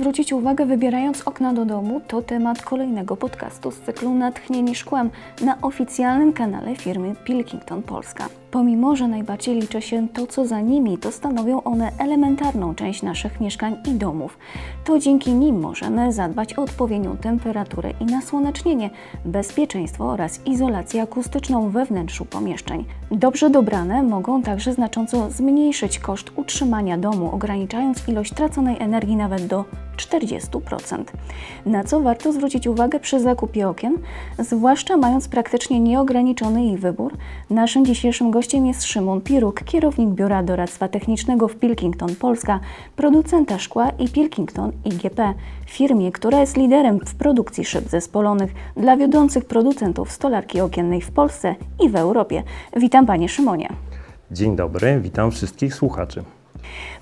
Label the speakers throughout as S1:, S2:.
S1: zwrócić uwagę wybierając okna do domu, to temat kolejnego podcastu z cyklu Natchnieni Szkłem na oficjalnym kanale firmy Pilkington Polska. Pomimo, że najbardziej liczy się to, co za nimi, to stanowią one elementarną część naszych mieszkań i domów. To dzięki nim możemy zadbać o odpowiednią temperaturę i nasłonecznienie, bezpieczeństwo oraz izolację akustyczną we wnętrzu pomieszczeń. Dobrze dobrane mogą także znacząco zmniejszyć koszt utrzymania domu, ograniczając ilość traconej energii nawet do 40%. Na co warto zwrócić uwagę przy zakupie okien, zwłaszcza mając praktycznie nieograniczony ich wybór. Naszym dzisiejszym jest Szymon Piruk, kierownik Biura Doradztwa Technicznego w Pilkington Polska, producenta szkła i Pilkington IGP, firmie, która jest liderem w produkcji szyb zespolonych dla wiodących producentów stolarki okiennej w Polsce i w Europie. Witam Panie Szymonie.
S2: Dzień dobry, witam wszystkich słuchaczy.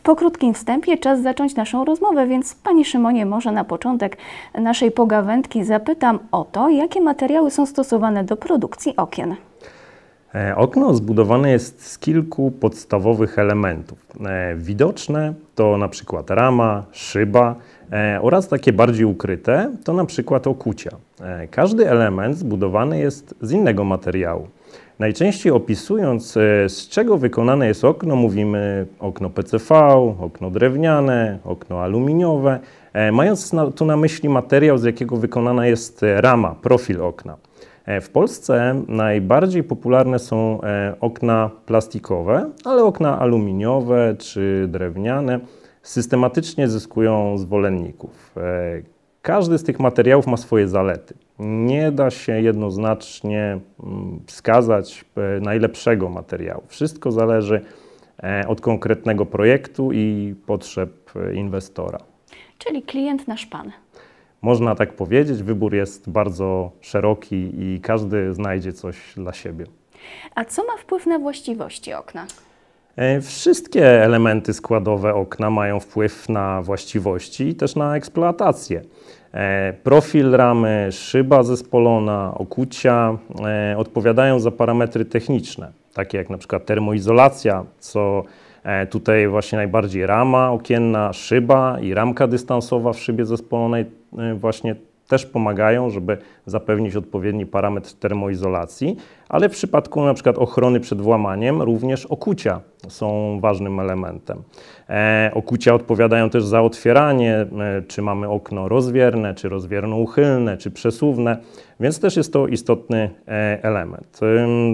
S1: Po krótkim wstępie czas zacząć naszą rozmowę, więc Panie Szymonie, może na początek naszej pogawędki zapytam o to, jakie materiały są stosowane do produkcji okien.
S2: E, okno zbudowane jest z kilku podstawowych elementów. E, widoczne to na przykład rama, szyba e, oraz takie bardziej ukryte to na przykład okucia. Każdy element zbudowany jest z innego materiału. Najczęściej opisując, z czego wykonane jest okno, mówimy okno PCV, okno drewniane, okno aluminiowe, mając tu na myśli materiał, z jakiego wykonana jest rama, profil okna. W Polsce najbardziej popularne są okna plastikowe, ale okna aluminiowe czy drewniane systematycznie zyskują zwolenników. Każdy z tych materiałów ma swoje zalety. Nie da się jednoznacznie mm, wskazać e, najlepszego materiału. Wszystko zależy e, od konkretnego projektu i potrzeb e, inwestora.
S1: Czyli klient nasz pan.
S2: Można tak powiedzieć, wybór jest bardzo szeroki i każdy znajdzie coś dla siebie.
S1: A co ma wpływ na właściwości okna?
S2: Wszystkie elementy składowe okna mają wpływ na właściwości i też na eksploatację. E, profil ramy, szyba zespolona, okucia e, odpowiadają za parametry techniczne, takie jak na przykład termoizolacja, co e, tutaj właśnie najbardziej rama okienna, szyba i ramka dystansowa w szybie zespolonej właśnie też pomagają, żeby zapewnić odpowiedni parametr termoizolacji, ale w przypadku na przykład ochrony przed włamaniem również okucia są ważnym elementem. E, okucia odpowiadają też za otwieranie, e, czy mamy okno rozwierne, czy rozwierno-uchylne, czy przesuwne, więc też jest to istotny e, element.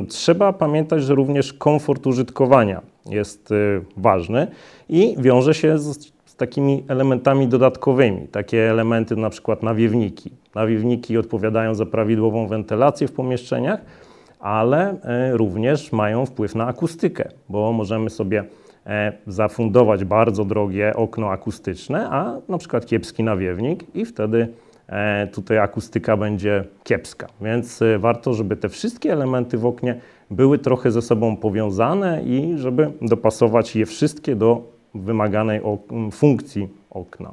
S2: Trzeba pamiętać, że również komfort użytkowania jest e, ważny i wiąże się z z takimi elementami dodatkowymi. Takie elementy na przykład nawiewniki. Nawiewniki odpowiadają za prawidłową wentylację w pomieszczeniach, ale e, również mają wpływ na akustykę, bo możemy sobie e, zafundować bardzo drogie okno akustyczne, a na przykład kiepski nawiewnik i wtedy e, tutaj akustyka będzie kiepska. Więc warto, żeby te wszystkie elementy w oknie były trochę ze sobą powiązane i żeby dopasować je wszystkie do wymaganej funkcji okna.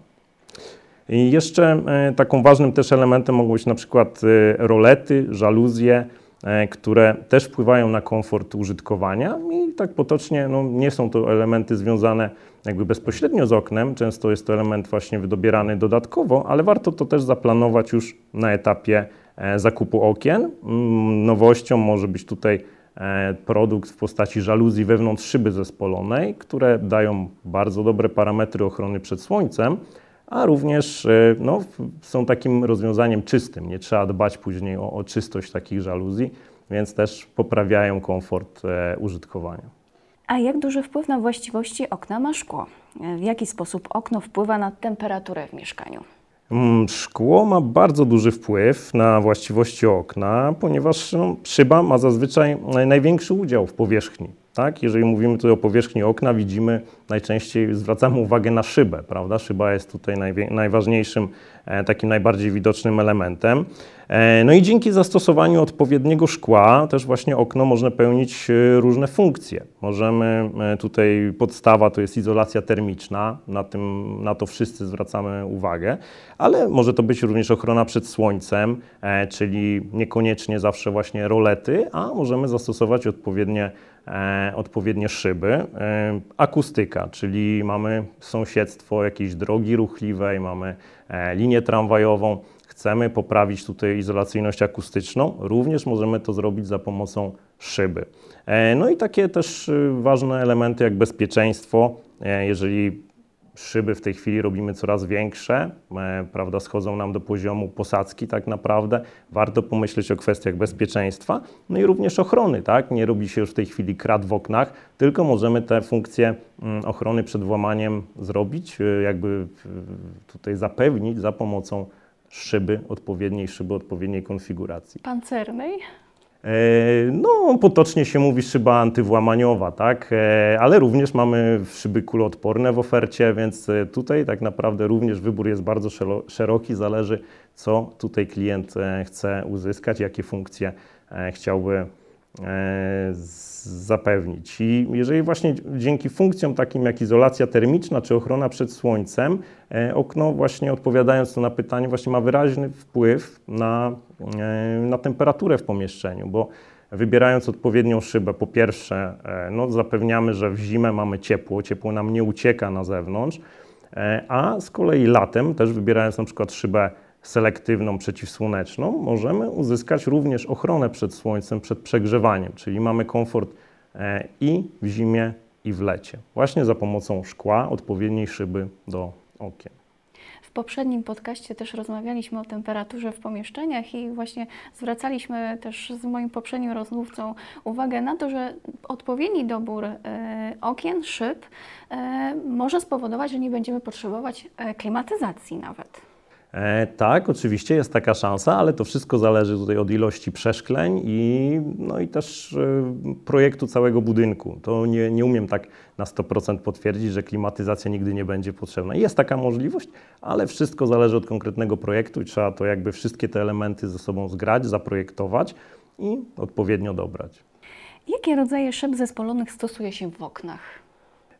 S2: I jeszcze e, taką ważnym też elementem mogą być na przykład e, rolety, żaluzje, e, które też wpływają na komfort użytkowania i tak potocznie no, nie są to elementy związane jakby bezpośrednio z oknem, często jest to element właśnie wydobierany dodatkowo, ale warto to też zaplanować już na etapie zakupu okien. Mm, nowością może być tutaj produkt w postaci żaluzji wewnątrz szyby zespolonej, które dają bardzo dobre parametry ochrony przed słońcem, a również e, no, są takim rozwiązaniem czystym. Nie trzeba dbać później o, o czystość takich żaluzji, więc też poprawiają komfort e, użytkowania.
S1: A jak duży wpływ na właściwości okna ma szkło? W jaki sposób okno wpływa na temperaturę w mieszkaniu?
S2: Mm, szkło ma bardzo duży wpływ na właściwości okna, ponieważ no, szyba ma zazwyczaj największy udział w powierzchni. Tak? Jeżeli mówimy tutaj o powierzchni okna, widzimy najczęściej, zwracamy uwagę na szybę, prawda? Szyba jest tutaj najważniejszym, e, takim najbardziej widocznym elementem. E, no i dzięki zastosowaniu odpowiedniego szkła też właśnie okno można pełnić e, różne funkcje. Możemy tutaj, podstawa to jest izolacja termiczna, na, tym, na to wszyscy zwracamy uwagę, ale może to być również ochrona przed słońcem, czyli niekoniecznie zawsze właśnie rolety, a możemy zastosować odpowiednie odpowiednie szyby. E, akustyka, czyli mamy sąsiedztwo jakiejś drogi ruchliwej, mamy e, linię tramwajową, chcemy poprawić tutaj izolacyjność akustyczną, również możemy to zrobić za pomocą szyby. E, no i takie też ważne elementy jak bezpieczeństwo. E, jeżeli szyby w tej chwili robimy coraz większe, e, prawda, schodzą nam do poziomu posadzki tak naprawdę. Warto pomyśleć o kwestiach bezpieczeństwa, no i również ochrony, tak? Nie robi się już w tej chwili krat w oknach, tylko możemy te funkcje mm, ochrony przed włamaniem zrobić, jakby tutaj zapewnić za pomocą szyby, odpowiedniej szyby, odpowiedniej konfiguracji.
S1: Pancernej?
S2: E, no, potocznie się mówi szyba antywłamaniowa, tak? E, ale również mamy szyby kuloodporne w ofercie, więc e, tutaj tak naprawdę również wybór jest bardzo szeroki, zależy co tutaj klient chce uzyskać, jakie funkcje chciałby zapewnić. I jeżeli właśnie dzięki funkcjom takim jak izolacja termiczna czy ochrona przed słońcem, okno właśnie odpowiadając na pytanie właśnie ma wyraźny wpływ na E, na temperaturę w pomieszczeniu, bo wybierając odpowiednią szybę, po pierwsze, e, no, zapewniamy, że w zimę mamy ciepło, ciepło nam nie ucieka na zewnątrz, e, a z kolei latem, też wybierając na przykład szybę selektywną przeciwsłoneczną, możemy uzyskać również ochronę przed słońcem, przed przegrzewaniem, czyli mamy komfort i w zimie, i w lecie, właśnie za pomocą szkła, odpowiedniej szyby do okien.
S1: W poprzednim podcaście też rozmawialiśmy o temperaturze w pomieszczeniach i właśnie zwracaliśmy też z moim poprzednim rozmówcą uwagę na to, że odpowiedni dobór e, okien, szyb e, może spowodować, że nie będziemy potrzebować e, klimatyzacji nawet.
S2: E, tak, oczywiście jest taka szansa, ale to wszystko zależy tutaj od ilości przeszkleń i, no i też e, projektu całego budynku. To nie, nie umiem tak na 100% potwierdzić, że klimatyzacja nigdy nie będzie potrzebna. Jest taka możliwość, ale wszystko zależy od konkretnego projektu i trzeba to jakby wszystkie te elementy ze sobą zgrać, zaprojektować i odpowiednio dobrać.
S1: Jakie rodzaje szyb zespolonych stosuje się w oknach?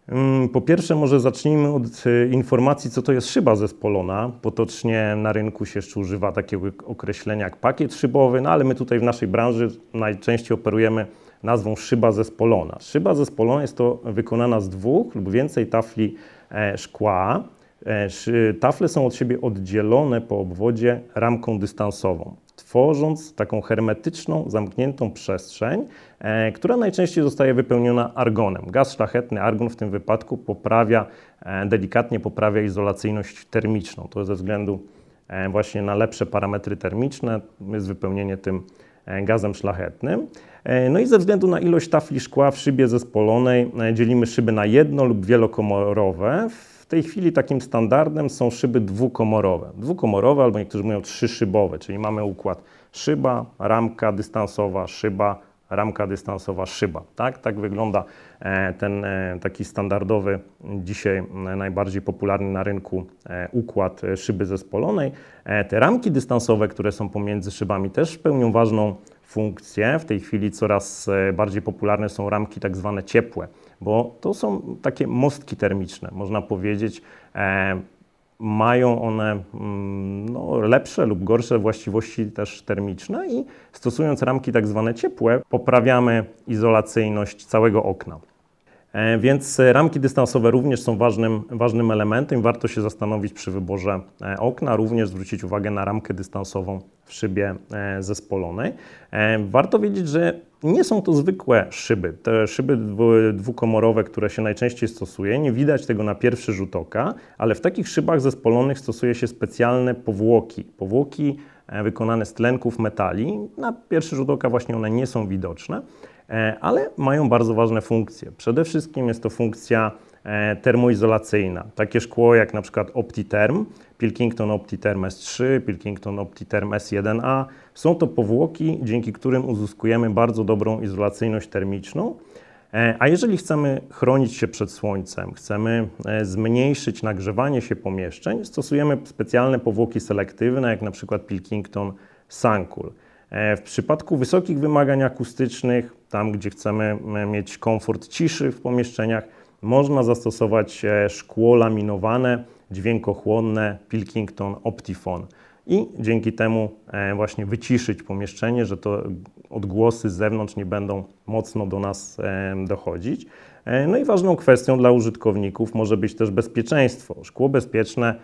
S2: Mm, po pierwsze, może zacznijmy od e, informacji, co to jest szyba zespolona. Potocznie na rynku się jeszcze używa takiego określenia jak pakiet szybowy, no ale my tutaj w naszej branży najczęściej operujemy nazwą szyba zespolona. Szyba zespolona jest to wykonana z dwóch lub więcej tafli e, szkła. E, tafle są od siebie oddzielone po obwodzie ramką dystansową tworząc taką hermetyczną, zamkniętą przestrzeń, e, która najczęściej zostaje wypełniona argonem. Gaz szlachetny, argon w tym wypadku poprawia, e, delikatnie poprawia izolacyjność termiczną. To ze względu e, właśnie na lepsze parametry termiczne jest wypełnienie tym e, gazem szlachetnym. E, no i ze względu na ilość tafli szkła w szybie zespolonej e, dzielimy szyby na jedno lub wielokomorowe tej chwili takim standardem są szyby dwukomorowe. Dwukomorowe albo niektórzy mówią trzyszybowe, czyli mamy układ szyba, ramka dystansowa, szyba, ramka dystansowa, szyba. Tak, tak wygląda e, ten e, taki standardowy, dzisiaj e, najbardziej popularny na rynku układ szyby zespolonej. Te ramki dystansowe, które są pomiędzy szybami, też pełnią ważną funkcję. W tej chwili coraz bardziej popularne są ramki tak zwane ciepłe bo to są takie mostki termiczne, można powiedzieć. E, mają one mm, no, lepsze lub gorsze właściwości też termiczne i stosując ramki tak zwane ciepłe, poprawiamy izolacyjność całego okna. E, więc ramki dystansowe również są ważnym, ważnym elementem. Warto się zastanowić przy wyborze e, okna, również zwrócić uwagę na ramkę dystansową w szybie e, zespolonej. Warto wiedzieć, że nie są to zwykłe szyby. Te szyby dwukomorowe, które się najczęściej stosuje, nie widać tego na pierwszy rzut oka, ale w takich szybach zespolonych stosuje się specjalne powłoki. Powłoki wykonane z tlenków metali. Na pierwszy rzut oka właśnie one nie są widoczne. E, ale mają bardzo ważne funkcje. Przede wszystkim jest to funkcja e, termoizolacyjna. Takie szkło jak na przykład OptiTherm, Pilkington OptiTherm S3, Pilkington OptiTherm S1A. Są to powłoki, dzięki którym uzyskujemy bardzo dobrą izolacyjność termiczną. E, a jeżeli chcemy chronić się przed słońcem, chcemy zmniejszyć nagrzewanie się pomieszczeń, stosujemy specjalne powłoki selektywne, jak na przykład Pilkington Suncool. E, w przypadku wysokich wymagań akustycznych, tam gdzie chcemy mieć komfort ciszy w pomieszczeniach, można zastosować e, szkło laminowane, dźwiękochłonne Pilkington Optifon. i dzięki temu e, właśnie wyciszyć pomieszczenie, że to odgłosy z zewnątrz nie będą mocno do nas dochodzić. No i ważną kwestią dla użytkowników może być też bezpieczeństwo. Szkło bezpieczne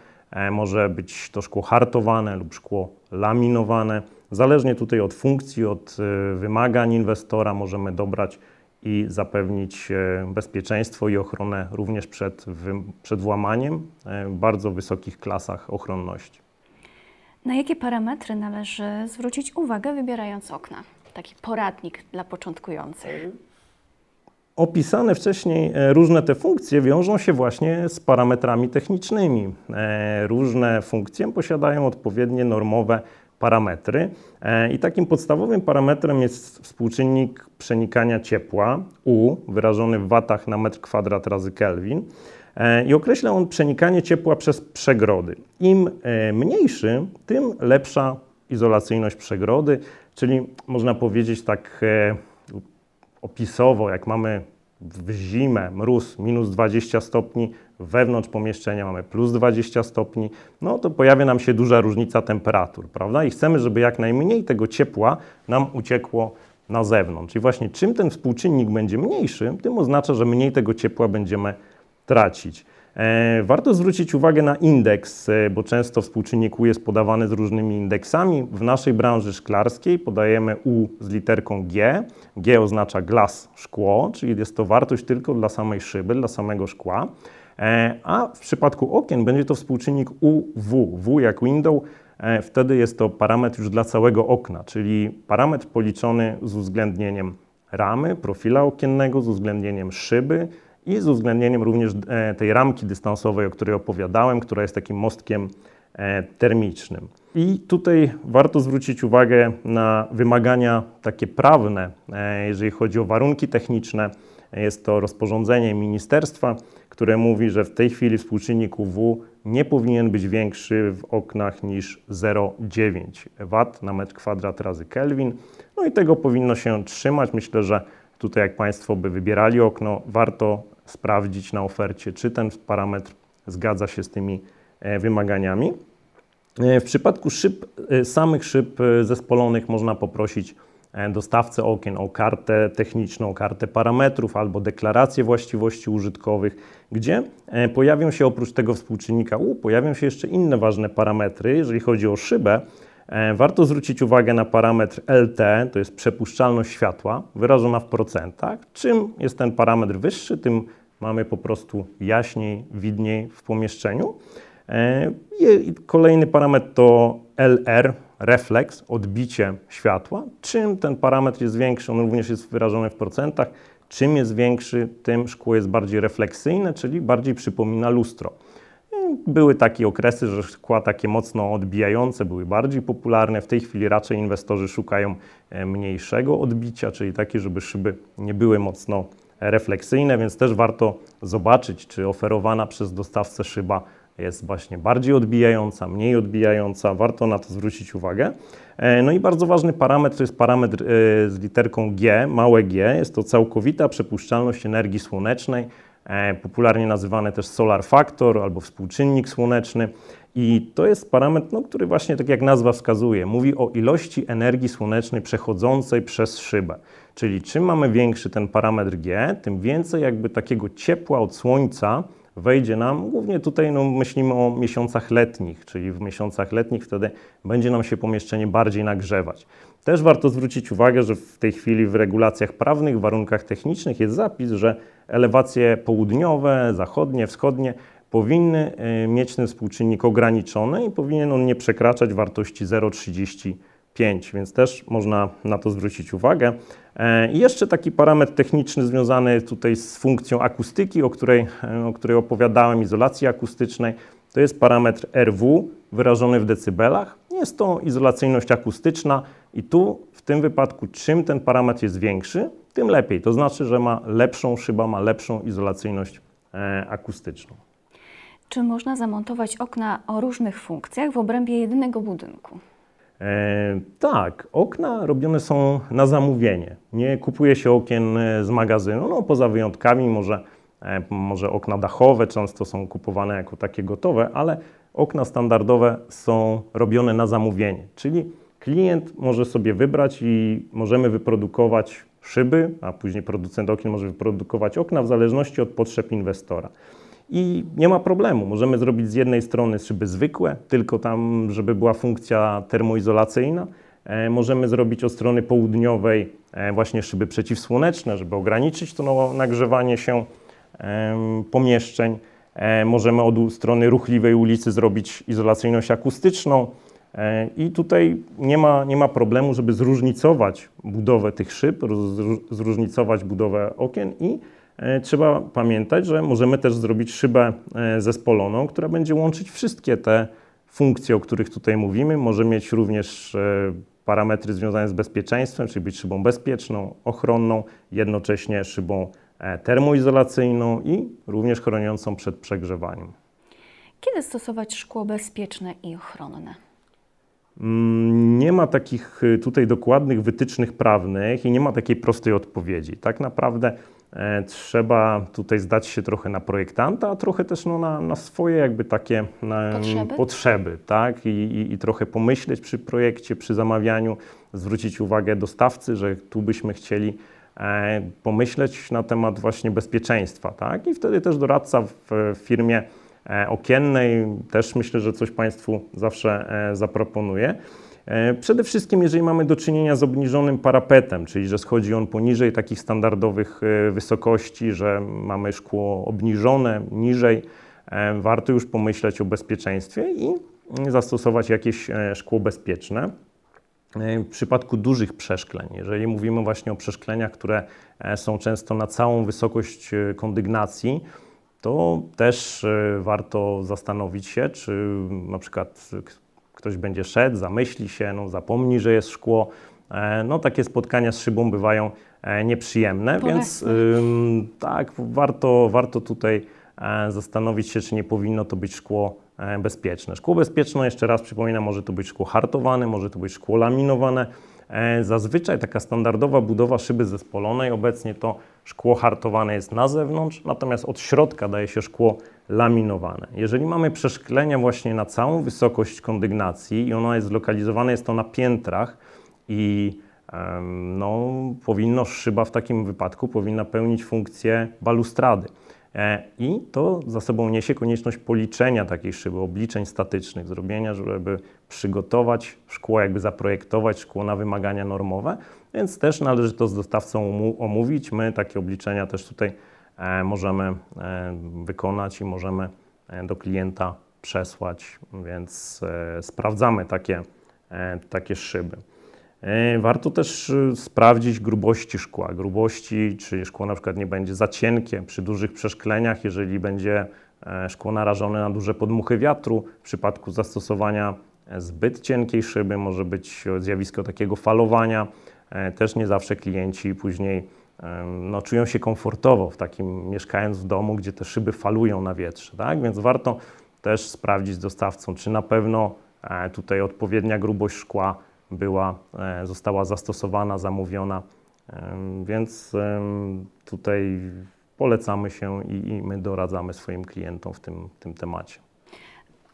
S2: może być to szkło hartowane lub szkło laminowane. Zależnie tutaj od funkcji, od wymagań inwestora możemy dobrać i zapewnić bezpieczeństwo i ochronę również przed, przed włamaniem w bardzo wysokich klasach ochronności.
S1: Na jakie parametry należy zwrócić uwagę, wybierając okna? Taki poradnik dla początkujących.
S2: Opisane wcześniej e, różne te funkcje wiążą się właśnie z parametrami technicznymi. E, różne funkcje posiadają odpowiednie normowe parametry e, i takim podstawowym parametrem jest współczynnik przenikania ciepła U, wyrażony w watach na metr kwadrat razy Kelvin. E, i określa on przenikanie ciepła przez przegrody. Im e, mniejszy, tym lepsza izolacyjność przegrody, czyli można powiedzieć tak opisowo, jak mamy w zimę mróz minus 20 stopni, wewnątrz pomieszczenia mamy plus 20 stopni, no to pojawia nam się duża różnica temperatur, prawda? I chcemy, żeby jak najmniej tego ciepła nam uciekło na zewnątrz. I właśnie czym ten współczynnik będzie mniejszy, tym oznacza, że mniej tego ciepła będziemy tracić. E, warto zwrócić uwagę na indeks, e, bo często współczynnik U jest podawany z różnymi indeksami. W naszej branży szklarskiej podajemy U z literką G. G oznacza glas, szkło, czyli jest to wartość tylko dla samej szyby, dla samego szkła. E, a w przypadku okien będzie to współczynnik UW, W jak window, wtedy jest to parametr już dla całego okna, czyli parametr policzony z uwzględnieniem ramy, profila okiennego, z uwzględnieniem szyby, i z uwzględnieniem również e, tej ramki dystansowej, o której opowiadałem, która jest takim mostkiem e, termicznym. I tutaj warto zwrócić uwagę na wymagania takie prawne, e, jeżeli chodzi o warunki techniczne. Jest to rozporządzenie ministerstwa, które mówi, że w tej chwili współczynnik UW nie powinien być większy w oknach niż 0,9 W na metr kwadrat razy Kelvin. No i tego powinno się trzymać. Myślę, że tutaj jak Państwo by wybierali okno, warto sprawdzić na ofercie, czy ten parametr zgadza się z tymi e, wymaganiami. E, w przypadku szyb, e, samych szyb zespolonych można poprosić dostawcę okien o kartę techniczną, kartę parametrów albo deklarację właściwości użytkowych, gdzie pojawią się oprócz tego współczynnika U, pojawią się jeszcze inne ważne parametry. Jeżeli chodzi o szybę, warto zwrócić uwagę na parametr LT, to jest przepuszczalność światła, wyrażona w procentach. Czym jest ten parametr wyższy, tym mamy po prostu jaśniej, widniej w pomieszczeniu. E, kolejny parametr to LR, refleks, odbicie światła. Czym ten parametr jest większy, on również jest wyrażony w procentach. Czym jest większy, tym szkło jest bardziej refleksyjne, czyli bardziej przypomina lustro. Były takie okresy, że szkła takie mocno odbijające były bardziej popularne. W tej chwili raczej inwestorzy szukają e, mniejszego odbicia, czyli takie, żeby szyby nie były mocno refleksyjne, więc też warto zobaczyć, czy oferowana przez dostawcę szyba jest właśnie bardziej odbijająca, mniej odbijająca. Warto na to zwrócić uwagę. E, no i bardzo ważny parametr to jest parametr e, z literką G, małe g. Jest to całkowita przepuszczalność energii słonecznej, popularnie nazywany też solar factor albo współczynnik słoneczny. I to jest parametr, no, który właśnie tak jak nazwa wskazuje, mówi o ilości energii słonecznej przechodzącej przez szybę. Czyli czym mamy większy ten parametr G, tym więcej jakby takiego ciepła od słońca wejdzie nam, głównie tutaj no, myślimy o miesiącach letnich, czyli w miesiącach letnich wtedy będzie nam się pomieszczenie bardziej nagrzewać. Też warto zwrócić uwagę, że w tej chwili w regulacjach prawnych, w warunkach technicznych jest zapis, że elewacje południowe, zachodnie, wschodnie powinny y, mieć ten współczynnik ograniczony i powinien on nie przekraczać wartości 0,30 5, więc też można na to zwrócić uwagę. E, I jeszcze taki parametr techniczny związany tutaj z funkcją akustyki, o której, e, o której opowiadałem, izolacji akustycznej, to jest parametr RW wyrażony w decybelach. Jest to izolacyjność akustyczna i tu w tym wypadku czym ten parametr jest większy, tym lepiej. To znaczy, że ma lepszą szyba, ma lepszą izolacyjność e, akustyczną.
S1: Czy można zamontować okna o różnych funkcjach w obrębie jedynego budynku?
S2: E, tak, okna robione są na zamówienie. Nie kupuje się okien e, z magazynu, no poza wyjątkami może, e, może okna dachowe często są kupowane jako takie gotowe, ale okna standardowe są robione na zamówienie, czyli klient może sobie wybrać i możemy wyprodukować szyby, a później producent okien może wyprodukować okna w zależności od potrzeb inwestora. I nie ma problemu. Możemy zrobić z jednej strony szyby zwykłe, tylko tam, żeby była funkcja termoizolacyjna. E, możemy zrobić od strony południowej e, właśnie szyby przeciwsłoneczne, żeby ograniczyć to nagrzewanie się pomieszczeń. E, możemy od strony ruchliwej ulicy zrobić izolacyjność akustyczną. I tutaj nie ma, nie ma problemu, żeby zróżnicować budowę tych szyb, zróżnicować budowę okien i trzeba pamiętać, że możemy też zrobić szybę e, zespoloną, która będzie łączyć wszystkie te funkcje, o których tutaj mówimy. Może mieć również e, parametry związane z bezpieczeństwem, czyli być szybą bezpieczną, ochronną, jednocześnie szybą termoizolacyjną i również chroniącą przed przegrzewaniem.
S1: Kiedy stosować szkło bezpieczne i ochronne?
S2: Mm, nie ma takich tutaj dokładnych wytycznych prawnych i nie ma takiej prostej odpowiedzi. Tak naprawdę E, trzeba tutaj zdać się trochę na projektanta, a trochę też no, na, na swoje jakby takie
S1: potrzeby,
S2: potrzeby tak? I, i, I, trochę pomyśleć przy projekcie, przy zamawianiu, zwrócić uwagę dostawcy, że tu byśmy chcieli e, pomyśleć na temat właśnie bezpieczeństwa, tak? I wtedy też doradca w firmie e, okiennej też myślę, że coś Państwu zawsze e, zaproponuje. E, przede wszystkim, jeżeli mamy do czynienia z obniżonym parapetem, czyli że schodzi on poniżej takich standardowych e, wysokości, że mamy szkło obniżone niżej, e, warto już pomyśleć o bezpieczeństwie i zastosować jakieś szkło bezpieczne. W przypadku dużych przeszkleń, jeżeli mówimy właśnie o przeszkleniach, które są często na całą wysokość kondygnacji, to też warto zastanowić się, czy na przykład ktoś będzie szedł, zamyśli się, no, zapomni, że jest szkło. E, no, takie spotkania z szybą bywają e, nieprzyjemne, więc tak, warto, warto tutaj e, zastanowić się, czy nie powinno to być szkło bezpieczne. Szkło bezpieczne, jeszcze raz przypominam, może to być szkło hartowane, może to być szkło laminowane. Zazwyczaj taka standardowa budowa szyby zespolonej, obecnie to szkło hartowane jest na zewnątrz, natomiast od środka daje się szkło laminowane. Jeżeli mamy przeszklenia właśnie na całą wysokość kondygnacji i ono jest zlokalizowane, jest to na piętrach i no, powinno szyba w takim wypadku powinna pełnić funkcję balustrady. E, I to za sobą niesie konieczność policzenia takiej szyby, obliczeń statycznych, zrobienia, żeby przygotować szkło, jakby zaprojektować szkło na wymagania normowe, więc też należy to z dostawcą omówić. My takie obliczenia też tutaj E, możemy e, wykonać i możemy do klienta przesłać, więc sprawdzamy takie, takie szyby. Warto też sprawdzić grubości szkła. Grubości, czy szkło na przykład nie będzie za cienkie przy dużych przeszkleniach, jeżeli będzie szkło narażone na duże podmuchy wiatru. W przypadku zastosowania zbyt cienkiej szyby może być zjawisko takiego falowania. Też nie zawsze klienci później no, czują się komfortowo w takim, mieszkając w domu, gdzie te szyby falują na wietrze, tak? Więc warto też sprawdzić z dostawcą, czy na pewno e, tutaj odpowiednia grubość szkła była, e, została zastosowana, zamówiona, więc tutaj polecamy się i, i my doradzamy swoim klientom w tym, tym temacie.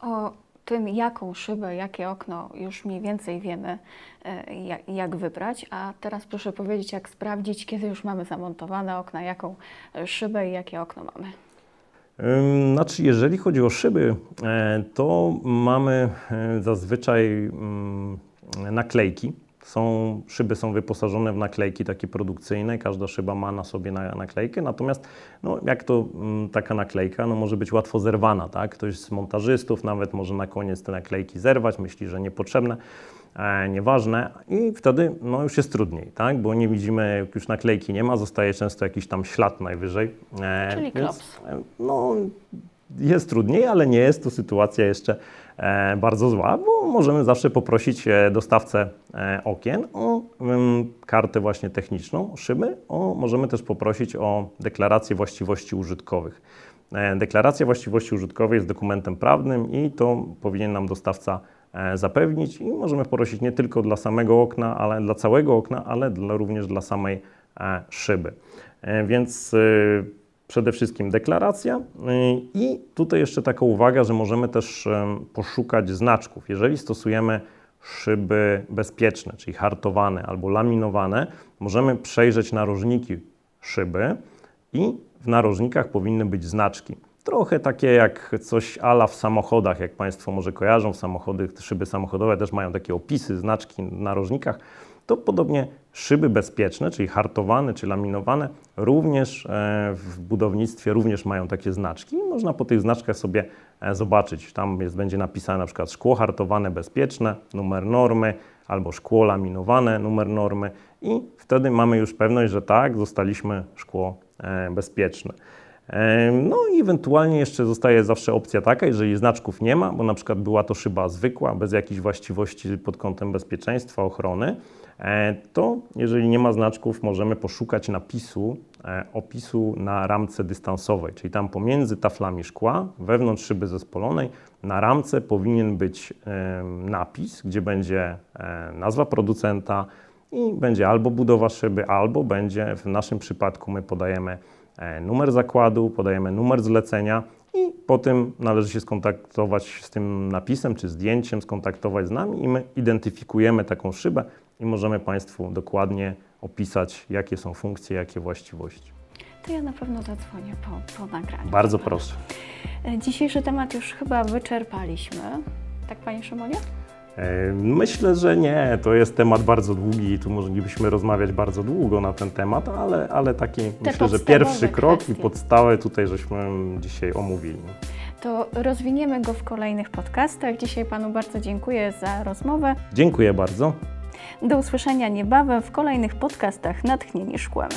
S1: O tym, jaką szybę, jakie okno, już mniej więcej wiemy, e, jak, jak, wybrać. A teraz proszę powiedzieć, jak sprawdzić, kiedy już mamy zamontowane okna, jaką e, szybę i jakie okno mamy.
S2: Znaczy, jeżeli chodzi o szyby, e, to mamy zazwyczaj naklejki są, szyby są wyposażone w naklejki takie produkcyjne, każda szyba ma na sobie na, naklejkę, natomiast no, jak to m, mm, taka naklejka, no, może być łatwo zerwana, tak? Ktoś z montażystów nawet może na koniec te naklejki zerwać, myśli, że niepotrzebne, e, nieważne i wtedy no, już jest trudniej, tak? Bo nie widzimy, jak już naklejki nie ma, zostaje często jakiś tam ślad najwyżej.
S1: E, Czyli więc, klops.
S2: E, no, jest trudniej, ale nie jest to sytuacja jeszcze bardzo zła, bo możemy zawsze poprosić e, dostawcę e, okien o kartę właśnie techniczną szyby, o, możemy też poprosić o deklarację właściwości użytkowych. Deklaracja właściwości użytkowej jest dokumentem prawnym i to powinien nam dostawca zapewnić i możemy prosić nie tylko dla samego okna, ale dla całego okna, ale dla, również dla samej szyby. Więc przede wszystkim deklaracja. I tutaj jeszcze taka uwaga, że możemy też poszukać znaczków. Jeżeli stosujemy szyby bezpieczne, czyli hartowane albo laminowane, możemy przejrzeć narożniki szyby i w narożnikach powinny być znaczki. Trochę takie jak coś ala w samochodach, jak Państwo może kojarzą, samochody, szyby samochodowe też mają takie opisy, znaczki w narożnikach. To podobnie szyby bezpieczne, czyli hartowane czy laminowane, również e, w budownictwie również mają takie znaczki. Można po tych znaczkach sobie e, zobaczyć. Tam jest, będzie napisane na przykład szkło hartowane bezpieczne, numer normy, albo szkło laminowane, numer normy i wtedy mamy już pewność, że tak, zostaliśmy szkło e, bezpieczne. No i ewentualnie jeszcze zostaje zawsze opcja taka, jeżeli znaczków nie ma, bo na przykład była to szyba zwykła, bez jakichś właściwości pod kątem bezpieczeństwa, ochrony, to jeżeli nie ma znaczków, możemy poszukać napisu, e, opisu na ramce dystansowej, czyli tam pomiędzy taflami szkła, wewnątrz szyby zespolonej, na ramce powinien być napis, gdzie będzie e, nazwa producenta i będzie albo budowa szyby, albo będzie, w naszym przypadku my podajemy E, numer zakładu, podajemy numer zlecenia i po tym należy się skontaktować z tym napisem czy zdjęciem, skontaktować z nami i my identyfikujemy taką szybę i możemy Państwu dokładnie opisać, jakie są funkcje, jakie właściwości.
S1: To ja na pewno zadzwonię po, po nagraniu.
S2: Bardzo proszę.
S1: E, dzisiejszy temat już chyba wyczerpaliśmy. Tak, Panie Szymonie?
S2: Myślę, że nie. To jest temat bardzo długi i tu moglibyśmy rozmawiać bardzo długo na ten temat, ale, ale taki Te myślę, że pierwszy krok kwestie. i podstawę tutaj żeśmy dzisiaj omówili.
S1: To rozwiniemy go w kolejnych podcastach. Dzisiaj Panu bardzo dziękuję za rozmowę.
S2: Dziękuję bardzo.
S1: Do usłyszenia niebawem w kolejnych podcastach Natchnieni Szkłem.